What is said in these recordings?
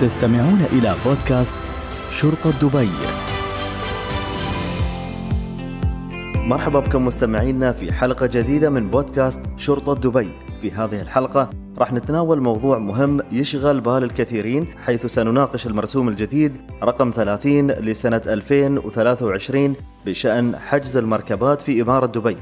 تستمعون إلى بودكاست شرطة دبي. مرحبا بكم مستمعينا في حلقة جديدة من بودكاست شرطة دبي. في هذه الحلقة راح نتناول موضوع مهم يشغل بال الكثيرين حيث سنناقش المرسوم الجديد رقم 30 لسنة 2023 بشأن حجز المركبات في إمارة دبي.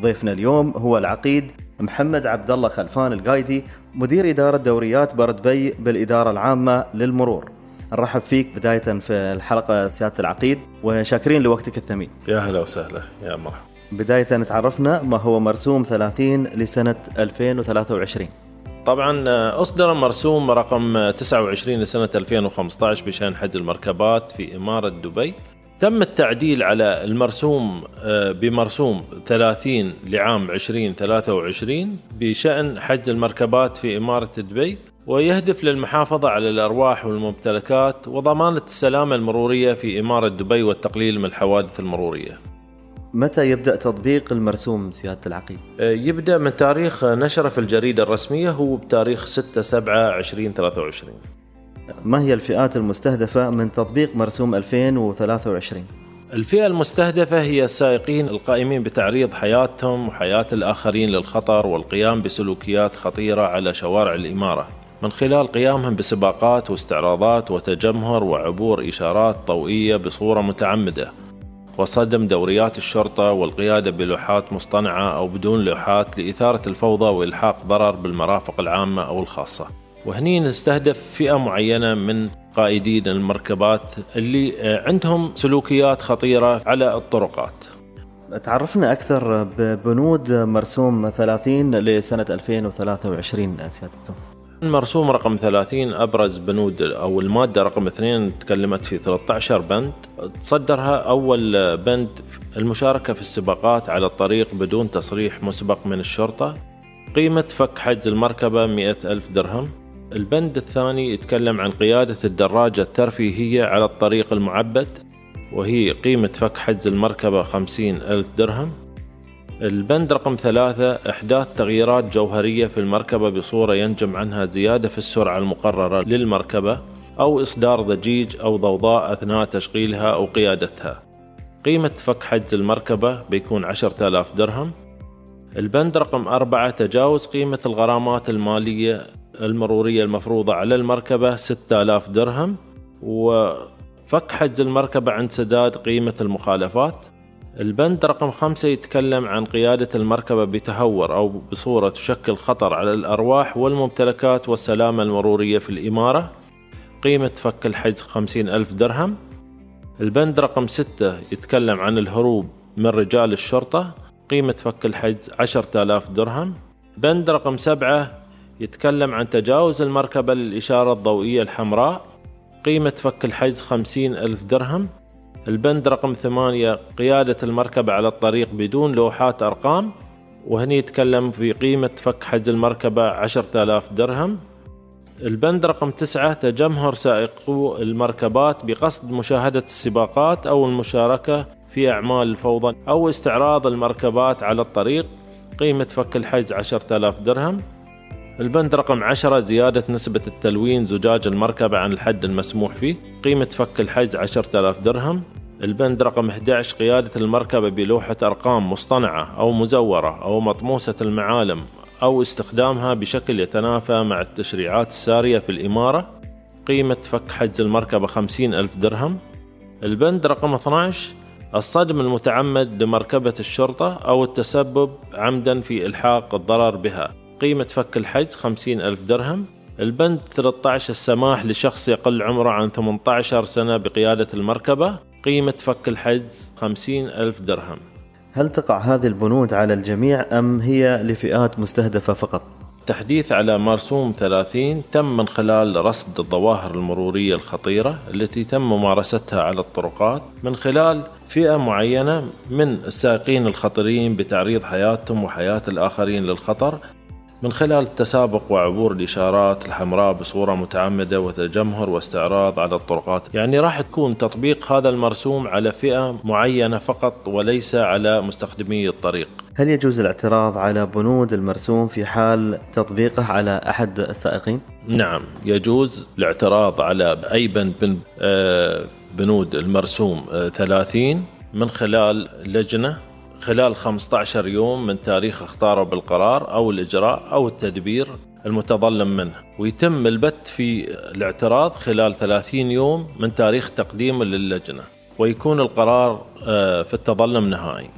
ضيفنا اليوم هو العقيد محمد عبد الله خلفان القايدي مدير إدارة دوريات بردبي بالإدارة العامة للمرور. نرحب فيك بداية في الحلقة سيادة العقيد وشاكرين لوقتك الثمين. يا هلا وسهلا يا مرحبا. بداية تعرفنا ما هو مرسوم 30 لسنة 2023 طبعا أصدر مرسوم رقم 29 لسنة 2015 بشأن حجز المركبات في إمارة دبي. تم التعديل على المرسوم آه، بمرسوم 30 لعام 2023 بشأن حجز المركبات في إمارة دبي ويهدف للمحافظة على الأرواح والممتلكات وضمانة السلامة المرورية في إمارة دبي والتقليل من الحوادث المرورية متى يبدأ تطبيق المرسوم سيادة العقيد؟ آه، يبدأ من تاريخ نشرة في الجريدة الرسمية هو بتاريخ 6 7 2023 ما هي الفئات المستهدفة من تطبيق مرسوم 2023؟ الفئة المستهدفة هي السائقين القائمين بتعريض حياتهم وحياة الآخرين للخطر والقيام بسلوكيات خطيرة على شوارع الإمارة. من خلال قيامهم بسباقات واستعراضات وتجمهر وعبور إشارات ضوئية بصورة متعمدة. وصدم دوريات الشرطة والقيادة بلوحات مصطنعة أو بدون لوحات لإثارة الفوضى وإلحاق ضرر بالمرافق العامة أو الخاصة. وهني نستهدف فئة معينة من قائدين المركبات اللي عندهم سلوكيات خطيرة على الطرقات. تعرفنا أكثر ببنود مرسوم 30 لسنة 2023 سيادتكم المرسوم رقم 30 أبرز بنود أو المادة رقم 2 تكلمت في 13 بند. تصدرها أول بند المشاركة في السباقات على الطريق بدون تصريح مسبق من الشرطة. قيمة فك حجز المركبة 100 ألف درهم. البند الثاني يتكلم عن قيادة الدراجة الترفيهية على الطريق المعبد وهي قيمة فك حجز المركبة خمسين ألف درهم. البند رقم ثلاثة إحداث تغييرات جوهرية في المركبة بصورة ينجم عنها زيادة في السرعة المقررة للمركبة أو إصدار ضجيج أو ضوضاء أثناء تشغيلها أو قيادتها. قيمة فك حجز المركبة بيكون عشرة آلاف درهم. البند رقم أربعة تجاوز قيمة الغرامات المالية المرورية المفروضة على المركبة 6000 درهم وفك حجز المركبة عند سداد قيمة المخالفات. البند رقم خمسة يتكلم عن قيادة المركبة بتهور أو بصورة تشكل خطر على الأرواح والممتلكات والسلامة المرورية في الإمارة. قيمة فك الحجز خمسين ألف درهم. البند رقم ستة يتكلم عن الهروب من رجال الشرطة. قيمة فك الحجز عشرة آلاف درهم. بند رقم سبعة يتكلم عن تجاوز المركبة للإشارة الضوئية الحمراء قيمة فك الحجز خمسين ألف درهم البند رقم ثمانية قيادة المركبة على الطريق بدون لوحات أرقام وهني يتكلم في قيمة فك حجز المركبة عشرة آلاف درهم البند رقم تسعة تجمهر سائقو المركبات بقصد مشاهدة السباقات أو المشاركة في أعمال الفوضى أو استعراض المركبات على الطريق قيمة فك الحجز عشرة آلاف درهم. البند رقم 10 زيادة نسبة التلوين زجاج المركبة عن الحد المسموح فيه. قيمة فك الحجز 10000 درهم. البند رقم 11 قيادة المركبة بلوحة أرقام مصطنعة أو مزورة أو مطموسة المعالم أو استخدامها بشكل يتنافى مع التشريعات السارية في الإمارة. قيمة فك حجز المركبة 50 ألف درهم. البند رقم 12 الصدم المتعمد لمركبة الشرطة أو التسبب عمدا في إلحاق الضرر بها. قيمة فك الحجز خمسين ألف درهم. البند 13 السماح لشخص يقل عمره عن 18 سنة بقيادة المركبة. قيمة فك الحجز خمسين ألف درهم. هل تقع هذه البنود على الجميع أم هي لفئات مستهدفة فقط؟ تحديث على مرسوم 30 تم من خلال رصد الظواهر المرورية الخطيرة التي تم ممارستها على الطرقات. من خلال فئة معينة من السائقين الخطرين بتعريض حياتهم وحياة الآخرين للخطر من خلال التسابق وعبور الإشارات الحمراء بصورة متعمدة وتجمهر واستعراض على الطرقات يعني راح تكون تطبيق هذا المرسوم على فئة معينة فقط وليس على مستخدمي الطريق هل يجوز الاعتراض على بنود المرسوم في حال تطبيقه على أحد السائقين؟ نعم يجوز الاعتراض على أي بند من آه، بنود المرسوم آه، 30 من خلال لجنة خلال 15 يوم من تاريخ اختاره بالقرار أو الإجراء أو التدبير المتظلم منه. ويتم البت في الاعتراض خلال 30 يوم من تاريخ تقديمه للجنة. ويكون القرار آه، في التظلم نهائي.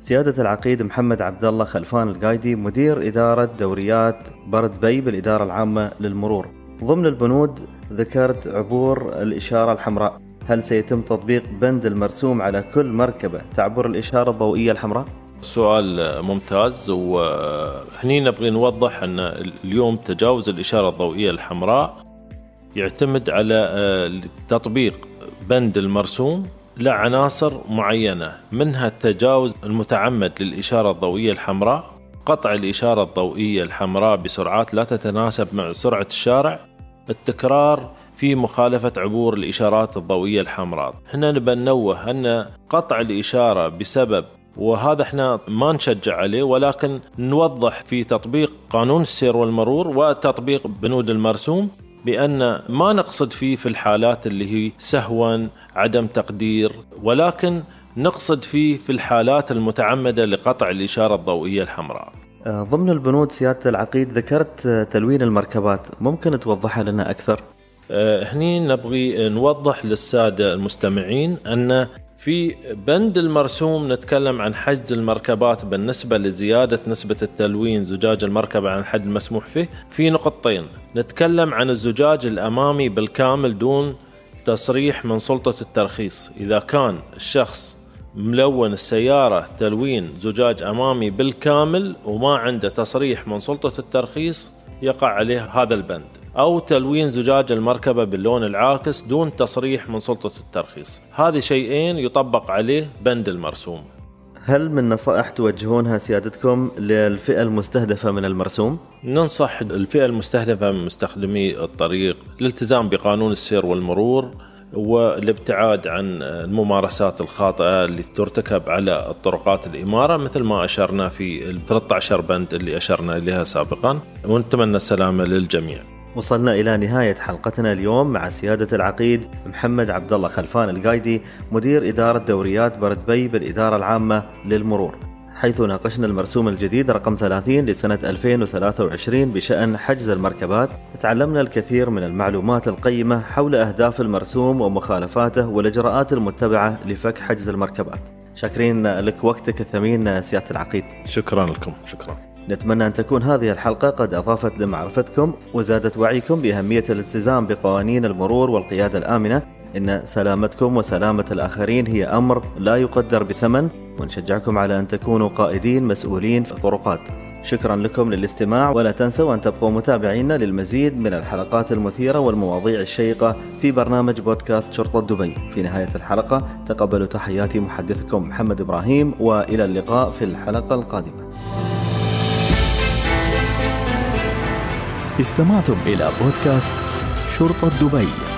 سيادة العقيد محمد عبد الله خلفان القايدي مدير إدارة دوريات برد بي بالإدارة العامة للمرور. ضمن البنود ذكرت عبور الإشارة الحمراء. هل سيتم تطبيق بند المرسوم على كل مركبة تعبر الإشارة الضوئية الحمراء؟ سؤال ممتاز وهني نبغي نوضح أن اليوم تجاوز الإشارة الضوئية الحمراء يعتمد على آه، تطبيق بند المرسوم لعناصر معينة منها التجاوز المتعمد للإشارة الضوئية الحمراء قطع الإشارة الضوئية الحمراء بسرعات لا تتناسب مع سرعة الشارع التكرار في مخالفة عبور الإشارات الضوئية الحمراء. هنا نبى ننوه أن قطع الإشارة بسبب وهذا إحنا ما نشجع عليه ولكن نوضح في تطبيق قانون السير والمرور وتطبيق بنود المرسوم بأن ما نقصد فيه في الحالات اللي هي سهوا عدم تقدير ولكن نقصد فيه في الحالات المتعمدة لقطع الإشارة الضوئية الحمراء. آه، ضمن البنود سيادة العقيد ذكرت آه، تلوين المركبات. ممكن توضحها لنا أكثر؟ آه، هني نبغي نوضح للسادة المستمعين أن في بند المرسوم نتكلم عن حجز المركبات بالنسبة لزيادة نسبة التلوين زجاج المركبة عن الحد المسموح فيه. في نقطتين نتكلم عن الزجاج الأمامي بالكامل دون تصريح من سلطة الترخيص. إذا كان الشخص ملون السيارة تلوين زجاج أمامي بالكامل وما عنده تصريح من سلطة الترخيص يقع عليه هذا البند. أو تلوين زجاج المركبة باللون العاكس دون تصريح من سلطة الترخيص. هذه شيئين يطبق عليه بند المرسوم. هل من نصائح توجهونها سيادتكم للفئة المستهدفة من المرسوم؟ ننصح الفئة المستهدفة من مستخدمي الطريق الالتزام بقانون السير والمرور والابتعاد عن الممارسات الخاطئة اللي ترتكب على الطرقات الإمارة مثل ما أشرنا في ال 13 بند اللي أشرنا إليها سابقا. ونتمنى السلامة للجميع. وصلنا إلى نهاية حلقتنا اليوم مع سيادة العقيد محمد عبد الله خلفان القايدي مدير إدارة دوريات بردبي بالإدارة العامة للمرور. حيث ناقشنا المرسوم الجديد رقم 30 لسنة 2023 بشأن حجز المركبات. تعلمنا الكثير من المعلومات القيمة حول أهداف المرسوم ومخالفاته والإجراءات المتبعة لفك حجز المركبات. شاكرين لك وقتك الثمين سيادة العقيد. شكرا لكم. شكرا. نتمنى أن تكون هذه الحلقة قد أضافت لمعرفتكم وزادت وعيكم بأهمية الالتزام بقوانين المرور والقيادة الآمنة. إن سلامتكم وسلامة الآخرين هي أمر لا يقدر بثمن ونشجعكم على أن تكونوا قائدين مسؤولين في الطرقات شكرا لكم للاستماع ولا تنسوا أن تبقوا متابعينا للمزيد من الحلقات المثيرة والمواضيع الشيقة في برنامج بودكاست شرطة دبي. في نهاية الحلقة تقبلوا تحياتي محدثكم محمد إبراهيم وإلى اللقاء في الحلقة القادمة. استمعتم إلى بودكاست شرطة دبي.